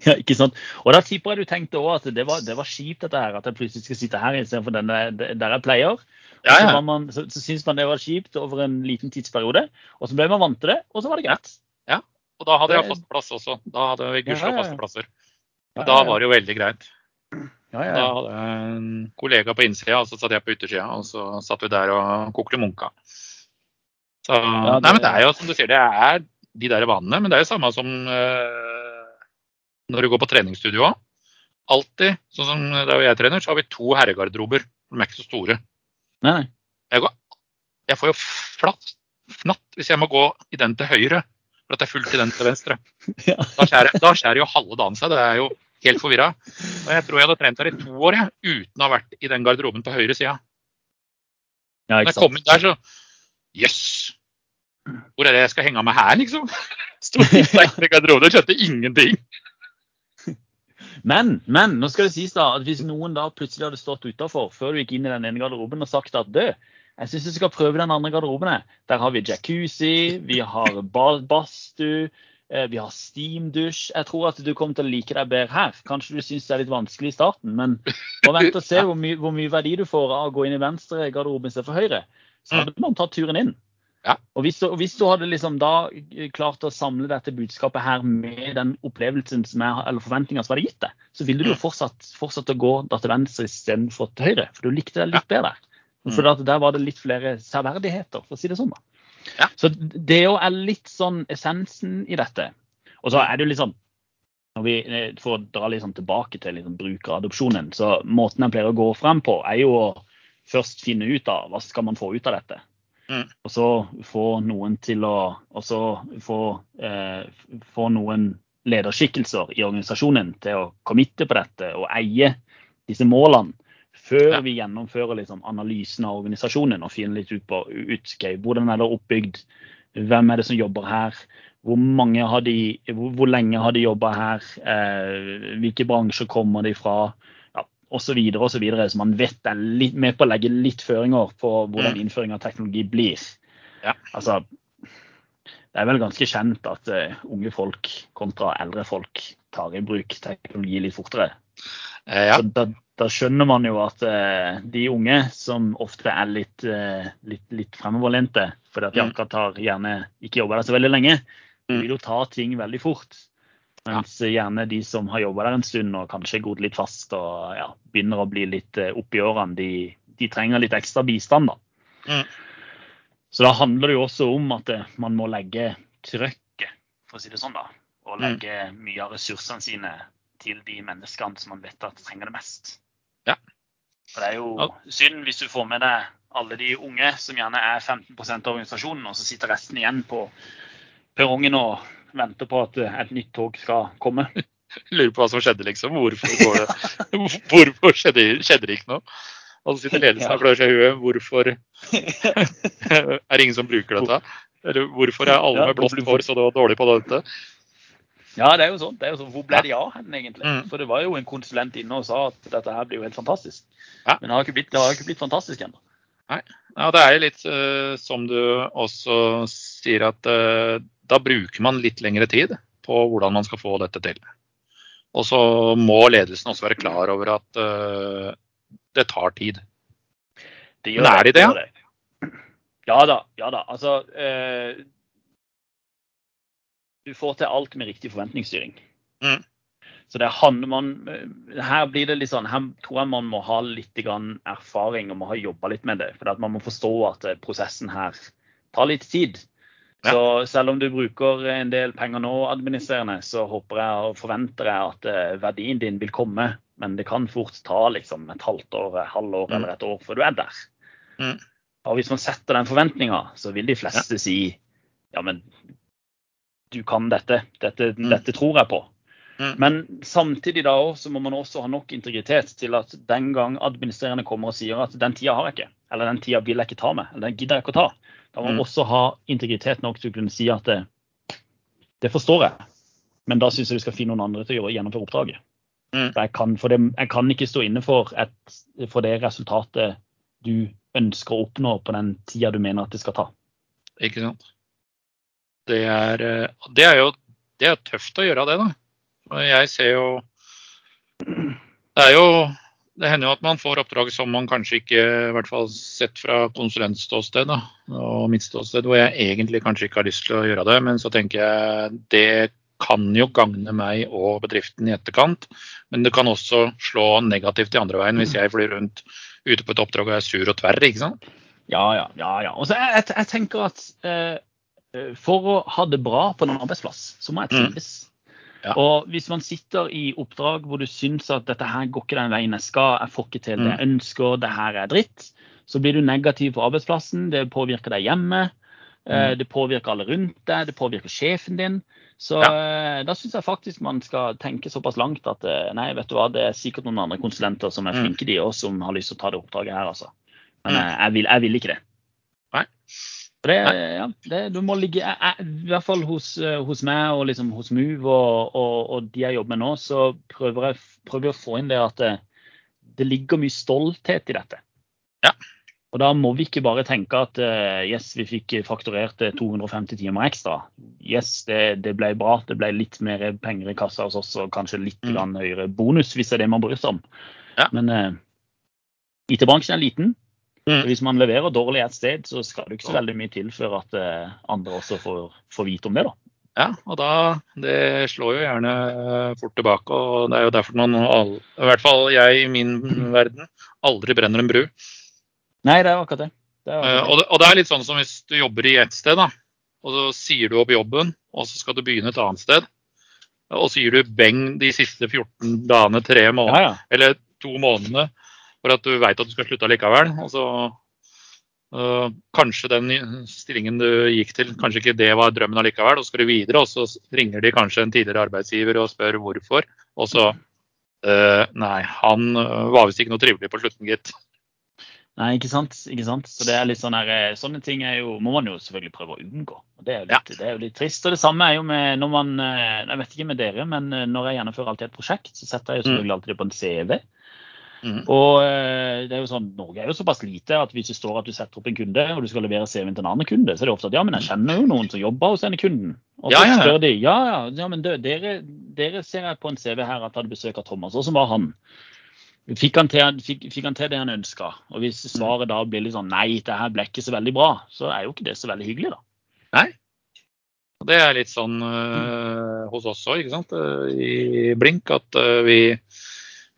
[SPEAKER 2] Ja, ikke sant. Og da tipper jeg du tenkte òg at det var, det var kjipt dette her, at jeg plutselig skal sitte her istedenfor der jeg pleier. Ja, ja. Så, man, så, så syntes man det var kjipt over en liten tidsperiode. Og så ble man vant til det, og så var det greit.
[SPEAKER 1] Ja, og da hadde jeg fast plass også. Da hadde vi gudskjelov faste plasser. Da var det jo veldig greit. Da hadde jeg en kollega på innsida, og så satt jeg på yttersida. Og så satt vi der og kokte munka. Så, det... Nei, men det er jo som du sier, det er de der vanene. Men det er jo samme som uh, når du går på treningsstudio òg. Alltid, sånn som der jeg trener, så har vi to herregarderober. De er ikke så store.
[SPEAKER 2] Nei.
[SPEAKER 1] Jeg går, jeg får jo flatt, fnatt hvis jeg må gå i den til høyre for at det er fullt i den til venstre.
[SPEAKER 2] Ja.
[SPEAKER 1] Da skjærer, da skjærer jo halve dagen seg. Det er jo helt forvirra. Jeg tror jeg hadde trent her i to år jeg, uten å ha vært i den garderoben på høyre sida.
[SPEAKER 2] Ja,
[SPEAKER 1] Når jeg kom inn der, så Jøss! Hvor er det jeg skal henge av meg her, liksom? Sto i garderoben jeg og skjønte ingenting.
[SPEAKER 2] Men, men nå skal det sies da, at hvis noen da plutselig hadde stått utafor før du gikk inn i den ene garderoben og sagt at du, jeg syns du skal prøve den andre garderoben. Der har vi jacuzzi, vi har ba- badstue, eh, vi har steamdusj. Jeg tror at du kommer til å like deg bedre her. Kanskje du syns det er litt vanskelig i starten, men bare vent og se hvor, mye- hvor mye verdi du får av å gå inn i venstre garderobe istedenfor høyre. Så hadde man tatt turen inn.
[SPEAKER 1] Ja.
[SPEAKER 2] Og hvis du, og hvis du hadde liksom da klart å samle dette budskapet her med den opplevelsen som er, eller forventninga som var gitt deg, så ville du jo fortsatt, fortsatt å gå da til venstre istedenfor til høyre. For du likte det litt bedre. For at der var det litt flere særverdigheter, for å si det sånn. da.
[SPEAKER 1] Ja.
[SPEAKER 2] Så det jo er litt sånn essensen i dette. Og så er det jo litt sånn når vi, får For dra litt sånn tilbake til liksom brukeradopsjonen, så måten jeg pleier å gå frem på, er jo å først finne ut av hva skal man få ut av dette.
[SPEAKER 1] Mm.
[SPEAKER 2] Og så få noen til å få, eh, få noen lederskikkelser i organisasjonen til å committe på dette og eie disse målene. Før
[SPEAKER 1] Ja.
[SPEAKER 2] vi gjennomfører liksom analysen av organisasjonen og finner litt ut på ut, okay, hvordan er det oppbygd, hvem er det som jobber her, hvor, mange har de, hvor, hvor lenge har de jobba her, eh, hvilke bransjer kommer de fra, osv. Så, videre, så man vet er litt med på å legge litt føringer på hvordan
[SPEAKER 1] Mm.
[SPEAKER 2] innføring av teknologi blir.
[SPEAKER 1] Ja.
[SPEAKER 2] Altså, det er vel ganske kjent at uh, unge folk kontra eldre folk tar i bruk teknologi litt fortere.
[SPEAKER 1] Eh, ja.
[SPEAKER 2] Da, da skjønner man jo at uh, de unge som ofte er litt, uh, litt, litt fremoverlente, fordi at de
[SPEAKER 1] Mm.
[SPEAKER 2] akkurat har gjerne ikke jobba der så veldig lenge,
[SPEAKER 1] Mm.
[SPEAKER 2] vil jo ta ting veldig fort. Mens ja. gjerne de som har jobba der en stund og kanskje gått litt fast og ja, begynner å bli litt opp oppi årene, de, de trenger litt ekstra bistand. da.
[SPEAKER 1] Mm.
[SPEAKER 2] Så da handler det jo også om at eh, man må legge trøkket, for å si det sånn, da. Og
[SPEAKER 1] Mm.
[SPEAKER 2] legge mye av ressursene sine til de menneskene som man vet at trenger det mest.
[SPEAKER 1] Ja.
[SPEAKER 2] For det er jo
[SPEAKER 1] Ja.
[SPEAKER 2] synd hvis du får med deg alle de unge som gjerne er 15% av organisasjonen, og så sitter resten igjen på perrongen og venter på at eh, et nytt tog skal komme.
[SPEAKER 1] Lurer på hva som skjedde, liksom. Hvorfor, går det, hvorfor skjedde, skjedde det ikke noe? Og så sitter ledelsen og klør seg i huet. Hvorfor er det ingen som bruker dette? Eller hvorfor er alle med blått hår så dårlig på dette?
[SPEAKER 2] Ja, det er jo sånn. Det er jo sånn. Hvor ble de av hen, egentlig?
[SPEAKER 1] Mm.
[SPEAKER 2] For det var jo en konsulent inne og sa at dette her blir jo helt fantastisk.
[SPEAKER 1] Ja.
[SPEAKER 2] Men det har ikke blitt, har ikke blitt fantastisk ennå.
[SPEAKER 1] Ja, Det er jo litt uh, som du også sier, at eh, da bruker man litt lengre tid på hvordan man skal få dette til. Og så må ledelsen også være klar over at uh, det tar tid.
[SPEAKER 2] Det
[SPEAKER 1] Men er de det,
[SPEAKER 2] det. Ja da. Ja da. Altså uh, Du får til alt med riktig forventningsstyring.
[SPEAKER 1] Mm.
[SPEAKER 2] Så det handler man Her blir det litt sånn Her tror jeg man må ha litt grann erfaring og må ha jobba litt med det. For at man må forstå at eh, prosessen her tar litt tid.
[SPEAKER 1] Ja.
[SPEAKER 2] Så selv om du bruker en del penger nå administrerende, så håper jeg og forventer jeg at eh, verdien din vil komme. Men det kan fort ta liksom et halvt år, et halvår
[SPEAKER 1] Mm.
[SPEAKER 2] eller et år før du er der.
[SPEAKER 1] Mm.
[SPEAKER 2] Og hvis man setter den forventninga, så vil de fleste si ja, men du kan dette. Dette,
[SPEAKER 1] Mm.
[SPEAKER 2] dette tror jeg på.
[SPEAKER 1] Mm.
[SPEAKER 2] Men samtidig da også, så må man også ha nok integritet til at den gang administrerende kommer og sier at den tida har jeg ikke, eller den tida vil jeg ikke ta med, eller den gidder jeg ikke å ta, da må man
[SPEAKER 1] Mm.
[SPEAKER 2] også ha integritet nok til å kunne si at det, det forstår jeg, men da syns jeg du skal finne noen andre til å gjøre, gjennomføre oppdraget.
[SPEAKER 1] Mm.
[SPEAKER 2] Jeg, kan, det, jeg kan ikke stå inne for, et, for det resultatet du ønsker å oppnå på den tida du mener at det skal ta.
[SPEAKER 1] Ikke sant? Det er, eh, det er jo det er tøft å gjøre det, da. Jeg ser jo Det er jo det hender jo at man får oppdrag som man kanskje ikke, i hvert fall sett fra konsulentståsted da, og mitt ståsted, hvor jeg egentlig kanskje ikke har lyst til å gjøre det. Men så tenker jeg det kan jo gagne meg og bedriften i etterkant. Men det kan også slå negativt i andre veien hvis jeg flyr rundt ute på et oppdrag og er sur og tverr. ikke sant?
[SPEAKER 2] Ja, ja, ja. ja. Og så jeg, jeg, jeg tenker at eh, for å ha det bra på en arbeidsplass, så må jeg
[SPEAKER 1] Mm. Ja.
[SPEAKER 2] Og hvis man sitter i oppdrag hvor du syns at dette her går ikke den veien jeg skal, jeg får ikke til det jeg ønsker, det her er dritt, så blir du negativ på arbeidsplassen. Det påvirker deg hjemme. Mm. det påvirker alle rundt deg, det påvirker sjefen din. Så ja. da syns jeg faktisk man skal tenke såpass langt at eh, nei, vet du hva, det er sikkert noen andre konsulenter som er
[SPEAKER 1] Mm.
[SPEAKER 2] flinke, de òg, som har lyst til å ta det oppdraget her, altså. Men
[SPEAKER 1] Mm.
[SPEAKER 2] eh, jeg, vil, jeg vil ikke det.
[SPEAKER 1] Nei.
[SPEAKER 2] Det, ja, det, du må ligge, I hvert fall hos, eh, hos meg og liksom hos Move og, og, og de jeg jobber med nå, så prøver jeg prøver å få inn det at det, det ligger mye stolthet i dette.
[SPEAKER 1] Ja.
[SPEAKER 2] Og da må vi ikke bare tenke at uh, yes, vi fikk fakturert eh, 250 timer ekstra. Yes, det, det ble bra. Det ble litt mer penger i kassa hos oss og kanskje litt
[SPEAKER 1] Mm.
[SPEAKER 2] høyere bonus, hvis det er det man bryr seg om.
[SPEAKER 1] Ja.
[SPEAKER 2] Men uh, IT-bransjen er liten.
[SPEAKER 1] Mm.
[SPEAKER 2] Hvis man leverer dårlig et sted, så skal det ikke så veldig mye til før at eh, andre også får, får vite om det. da.
[SPEAKER 1] Ja, og da Det slår jo gjerne eh, fort tilbake. og Det er jo derfor man, all, i hvert fall jeg i min verden, aldri brenner en bru.
[SPEAKER 2] Nei, det er akkurat det. det, er
[SPEAKER 1] Eh,
[SPEAKER 2] akkurat det.
[SPEAKER 1] Og det, og det er litt sånn som hvis du jobber i ett sted, da, og så sier du opp jobben, og så skal du begynne et annet sted. Og så gir du beng de siste 14 dagene, tre måneder,
[SPEAKER 2] Ja, ja.
[SPEAKER 1] eller to månedene, for at du veit at du skal slutte allikevel. Og så øh, kanskje den stillingen du gikk til, kanskje ikke det var drømmen allikevel. Og så skal du videre, og så ringer de kanskje en tidligere arbeidsgiver og spør hvorfor. Og så øh, Nei, han øh, var visst ikke noe trivelig på slutten, gitt.
[SPEAKER 2] Nei, ikke sant. ikke sant? Så det er litt sånn her, eh, Sånne ting er jo, må man jo selvfølgelig prøve å unngå. Og det er, jo litt, det er jo litt trist. Og det samme er jo med når man eh, Jeg vet ikke med dere, men eh, når jeg gjennomfører alltid et prosjekt, så setter jeg jo selvfølgelig alltid det på en CV.
[SPEAKER 1] Mm.
[SPEAKER 2] Og eh, det er jo sånn, Norge er jo såpass lite at hvis det står at du setter opp en kunde, og du skal levere CV-en til en annen kunde, så er det ofte at ja, men jeg kjenner jo noen som jobber hos denne kunden. Og så
[SPEAKER 1] Ja, ja,
[SPEAKER 2] spør de ja, ja, ja men dere, dere ser jeg på en CV her at hadde besøk av Thomas. så var han? Fikk han, til, fikk, fikk han til det han ønska? Og hvis svaret da blir litt sånn nei, det her ble ikke så veldig bra, så er jo ikke det så veldig hyggelig, da.
[SPEAKER 1] Nei. Og det er litt sånn øh, hos oss òg, ikke sant. øh, I Blink at øh, vi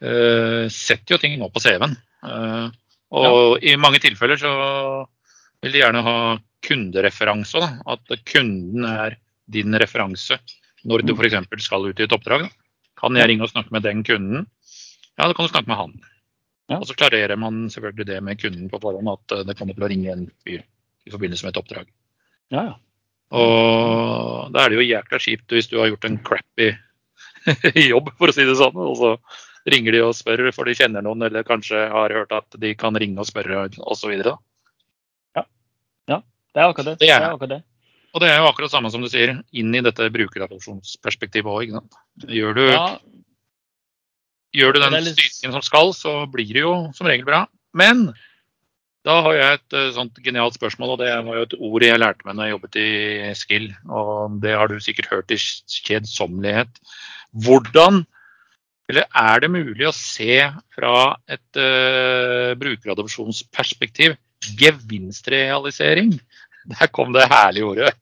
[SPEAKER 1] setter jo ting nå på CV-en. Øh, og i mange tilfeller så vil de gjerne ha kundereferanse. Da. At kunden er din referanse når du f.eks. skal ut i et oppdrag. Da. Kan jeg ringe og snakke med den kunden? Ja, da kan du snakke med han.
[SPEAKER 2] Ja.
[SPEAKER 1] Og så klarerer man selvfølgelig det med kunden på forhånd, at øh, det kommer til å ringe en fyr i forbindelse med et oppdrag.
[SPEAKER 2] Ja, ja.
[SPEAKER 1] Og da er det jo jækla kjipt hvis du har gjort en crappy jobb, for å si det sånn. Og så ringer de og spør, for de kjenner noen, eller kanskje har hørt at de kan ringe og spørre osv. Og,
[SPEAKER 2] Det er akkurat det.
[SPEAKER 1] Det
[SPEAKER 2] Det
[SPEAKER 1] er-
[SPEAKER 2] er akkurat det.
[SPEAKER 1] og det er jo akkurat samme som du sier, inn i dette brukeradopsjonsperspektivet òg. Gjør, du-
[SPEAKER 2] Ja,
[SPEAKER 1] gjør du den
[SPEAKER 2] er litt-
[SPEAKER 1] styringen som skal, så blir det jo som regel bra. Men da har jeg et eh, sånt genialt spørsmål, og det var jo et ord jeg lærte meg når jeg jobbet i Skill. Og det har du sikkert hørt i kjedsommelighet. Hvordan eller er det mulig å se fra et uh, brukeradopsjonsperspektiv gevinstrealisering? Der kom det herlige ordet.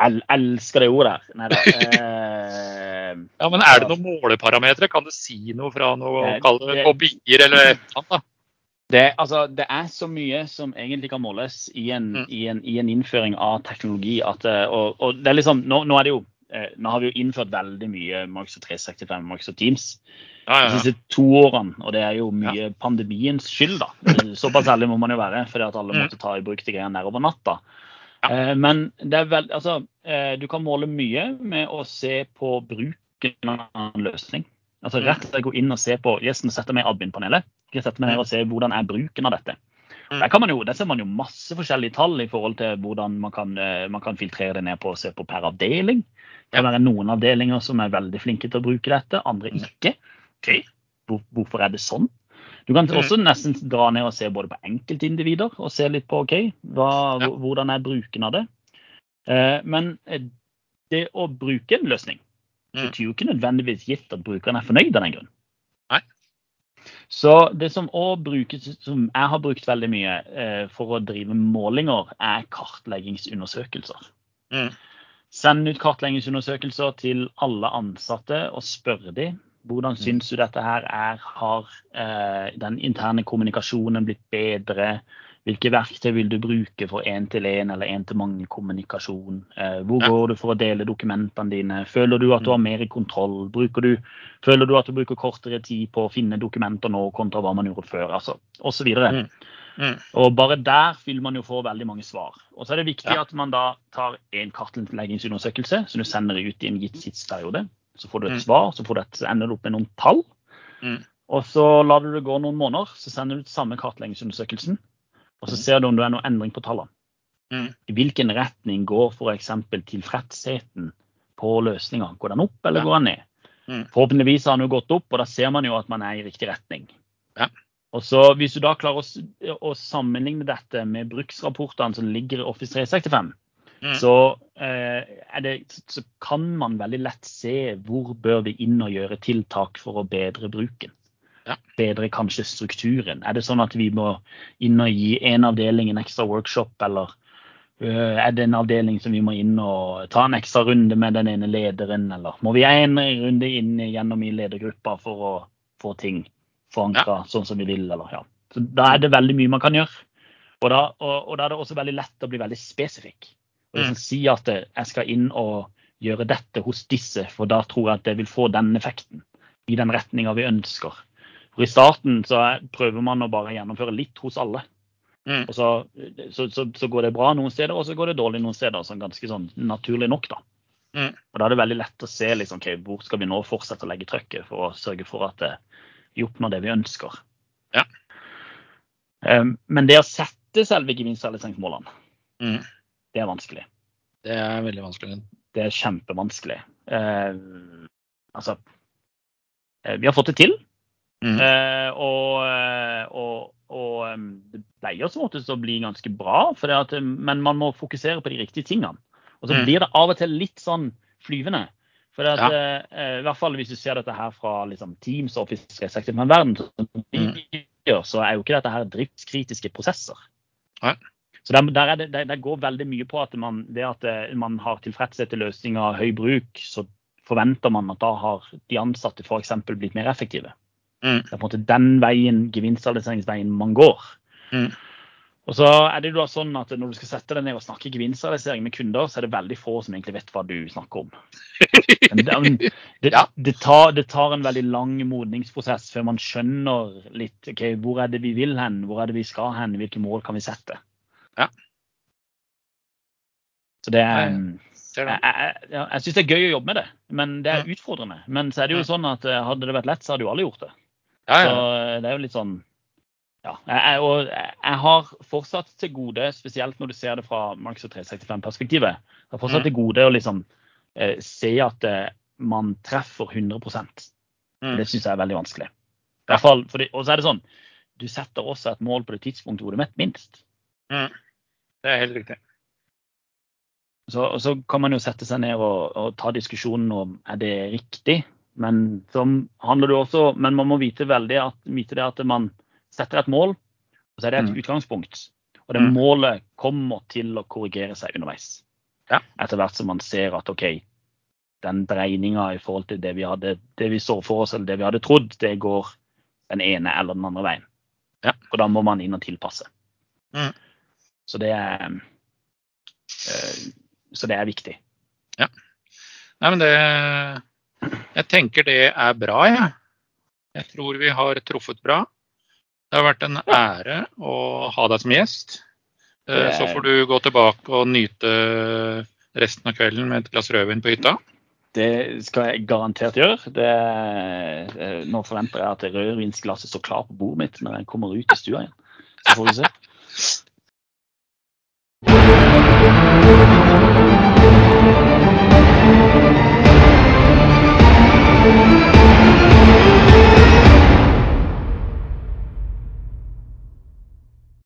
[SPEAKER 2] jeg elsker det ordet. Nei da. Eh,
[SPEAKER 1] Ja, men Er det noen måleparametere? Kan du si noe fra noe
[SPEAKER 2] Det-
[SPEAKER 1] kalle eller et eller annet?
[SPEAKER 2] Det, altså, det er så mye som egentlig kan måles i en,
[SPEAKER 1] Mm.
[SPEAKER 2] i en, i en innføring av teknologi. At, eh, og, og det er liksom, nå, nå, er det jo, nå har vi jo innført veldig mye Microsoft 365 Microsoft Teams
[SPEAKER 1] Ja, ja, de
[SPEAKER 2] siste to årene. Og det er jo mye pandemiens skyld, da. Eh, Såpass ærlig må man jo være, fordi at alle
[SPEAKER 1] Mm.
[SPEAKER 2] måtte ta i bruk de greiene der over natta.
[SPEAKER 1] Ja.
[SPEAKER 2] Eh, Men det er vel, altså, eh, du kan måle mye med å se på bruken av en løsning. Altså rett og slett gå inn og se på yes, nå setter jeg meg i admin-panelet. Jeg setter meg ned og ser hvordan er bruken av dette.
[SPEAKER 1] Mm.
[SPEAKER 2] Der, kan man jo, der ser man jo masse forskjellige tall i forhold til hvordan man kan, eh, man kan filtrere det ned på og se på per avdeling. Det kan være noen avdelinger som er veldig flinke til å bruke dette, andre ikke. Okay. hvor- Hvorfor er det sånn? Du kan
[SPEAKER 1] Mm.
[SPEAKER 2] også nesten dra ned og se både på enkeltindivider og se litt på ok, hva, hvordan er bruken av det. Eh, Men eh, det å bruke en løsning
[SPEAKER 1] Mm.
[SPEAKER 2] betyr jo ikke nødvendigvis gitt at brukeren er fornøyd av den grunn. Så det som også brukes, som jeg har brukt veldig mye eh, for å drive målinger, er kartleggingsundersøkelser.
[SPEAKER 1] Mm.
[SPEAKER 2] Send ut kartleggingsundersøkelser til alle ansatte og spør de hvordan syns du dette her er. Har eh, den interne kommunikasjonen blitt bedre? Hvilke verktøy vil du bruke for én-til-én eller én-til-mange-kommunikasjon? Eh, hvor går du for å dele dokumentene dine? Føler du at du har mer i kontroll? Du, føler du at du bruker kortere tid på å finne dokumenter nå kontra hva man gjorde før? Altså, så
[SPEAKER 1] Mm. Mm.
[SPEAKER 2] Og bare der vil man jo få veldig mange svar. Og så er det viktig
[SPEAKER 1] Ja.
[SPEAKER 2] at man da tar en kartleggingsundersøkelse som du sender ut i en gitt tidsperiode. Så får du et
[SPEAKER 1] Mm.
[SPEAKER 2] svar, så får du et, ender du opp med noen tall.
[SPEAKER 1] Mm.
[SPEAKER 2] Og så lar du det gå noen måneder, så sender du ut samme kartleggingsundersøkelsen. Og så ser du om det er noen endring på tallene.
[SPEAKER 1] Mm.
[SPEAKER 2] I hvilken retning går f.eks. tilfredsheten på løsninga? Går den opp, eller
[SPEAKER 1] Ja.
[SPEAKER 2] går den ned?
[SPEAKER 1] Mm.
[SPEAKER 2] Forhåpentligvis har den jo gått opp, og da ser man jo at man er i riktig retning.
[SPEAKER 1] Ja.
[SPEAKER 2] Og så Hvis du da klarer å, å sammenligne dette med bruksrapportene som ligger i Office 365,
[SPEAKER 1] Mm.
[SPEAKER 2] så, eh, det, så kan man veldig lett se hvor bør vi inn og gjøre tiltak for å bedre bruken.
[SPEAKER 1] Ja.
[SPEAKER 2] Bedre kanskje strukturen. Er det sånn at vi må inn og gi en avdeling en ekstra workshop, eller uh, er det en avdeling som vi må inn og ta en ekstra runde med den ene lederen, eller må vi en runde inn gjennom i ledergruppa for å få ting forankra sånn som vi vil, eller ja. Så da er det veldig mye man kan gjøre. Og da, og, og da er det også veldig lett å bli veldig spesifikk. Og liksom si at eh, jeg skal inn og gjøre dette hos disse, for da tror jeg at det vil få den effekten. I den retninga vi ønsker. For I starten så er, prøver man å bare gjennomføre litt hos alle.
[SPEAKER 1] Mm.
[SPEAKER 2] Og så, så, så, så går det bra noen steder, og så går det dårlig noen steder. Sånn ganske sånn naturlig nok, da.
[SPEAKER 1] Mm.
[SPEAKER 2] Og da er det veldig lett å se liksom, okay, hvor skal vi nå fortsette å legge trøkket for å sørge for at eh, vi oppnår det vi ønsker.
[SPEAKER 1] Ja.
[SPEAKER 2] Um, men det å sette selve gevinstrealiseringsmålene,
[SPEAKER 1] Mm.
[SPEAKER 2] det er vanskelig.
[SPEAKER 1] Det er veldig vanskelig.
[SPEAKER 2] Det er kjempevanskelig. Uh, altså eh, Vi har fått det til.
[SPEAKER 1] Mm.
[SPEAKER 2] Eh, og eh, og, og det pleier som oftest å bli ganske bra, at, men man må fokusere på de riktige tingene. Og så
[SPEAKER 1] Mm.
[SPEAKER 2] blir det av og til litt sånn flyvende. For at,
[SPEAKER 1] Ja.
[SPEAKER 2] eh, eh, I hvert fall hvis du ser dette her fra liksom, Teams og Office 365-verden,
[SPEAKER 1] Mm.
[SPEAKER 2] så er jo ikke dette her driftskritiske prosesser.
[SPEAKER 1] Ja.
[SPEAKER 2] Så der, der, er det, der, der går veldig mye på at man, det at eh, man har tilfredshet til løsninger, høy bruk, så forventer man at da har de ansatte f.eks. blitt mer effektive.
[SPEAKER 1] Mm.
[SPEAKER 2] Det er på en måte den veien, gevinstrealiseringsveien man går.
[SPEAKER 1] Mm.
[SPEAKER 2] Og så er det jo da sånn at Når du skal sette deg ned og snakke gevinstrealisering med kunder, så er det veldig få som egentlig vet hva du snakker om. Men det, det, det, tar, det tar en veldig lang modningsprosess før man skjønner litt ok, hvor er det vi vil hen, hvor er det vi skal hen, hvilke mål kan vi sette.
[SPEAKER 1] Ja.
[SPEAKER 2] Så det er
[SPEAKER 1] Nei,
[SPEAKER 2] jeg, jeg, jeg syns det er gøy å jobbe med det, men det er utfordrende. Men så er det jo sånn at eh, hadde det vært lett, så hadde jo alle gjort det.
[SPEAKER 1] Ja,
[SPEAKER 2] Så
[SPEAKER 1] ja.
[SPEAKER 2] Så det er jo litt sånn Ja. Jeg, og jeg har fortsatt til gode, spesielt når du ser det fra Microsoft 365-perspektivet, jeg har fortsatt
[SPEAKER 1] Mm.
[SPEAKER 2] til gode å liksom eh, se at eh, man treffer 100
[SPEAKER 1] Mm.
[SPEAKER 2] Det syns jeg er veldig vanskelig. I hvert fall, fordi, og så er det sånn, du setter også et mål på det tidspunktet hvor du vet minst.
[SPEAKER 1] Mm. Det er helt riktig.
[SPEAKER 2] Så, og så kan man jo sette seg ned og, og ta diskusjonen om er det riktig. Men også, men man må vite veldig at, vite det at man setter et mål, og så er det et
[SPEAKER 1] Mm.
[SPEAKER 2] utgangspunkt. Og det
[SPEAKER 1] Mm.
[SPEAKER 2] målet kommer til å korrigere seg underveis.
[SPEAKER 1] Ja.
[SPEAKER 2] Etter hvert som man ser at OK, den dreininga i forhold til det vi, hadde, det vi så for oss, eller det vi hadde trodd, det går den ene eller den andre veien.
[SPEAKER 1] Ja.
[SPEAKER 2] Og da må man inn og tilpasse.
[SPEAKER 1] Mm.
[SPEAKER 2] Så det er eh, Så det er viktig.
[SPEAKER 1] Nei, men det Jeg tenker det er bra, jeg. Jeg tror vi har truffet bra. Det har vært en ære å ha deg som gjest. Så får du gå tilbake og nyte resten av kvelden med et glass rødvin på hytta.
[SPEAKER 2] Det skal jeg garantert gjøre. Det, nå forventer jeg at rødvinsglasset står klar på bordet mitt når jeg kommer ut i stua igjen. Så får vi se.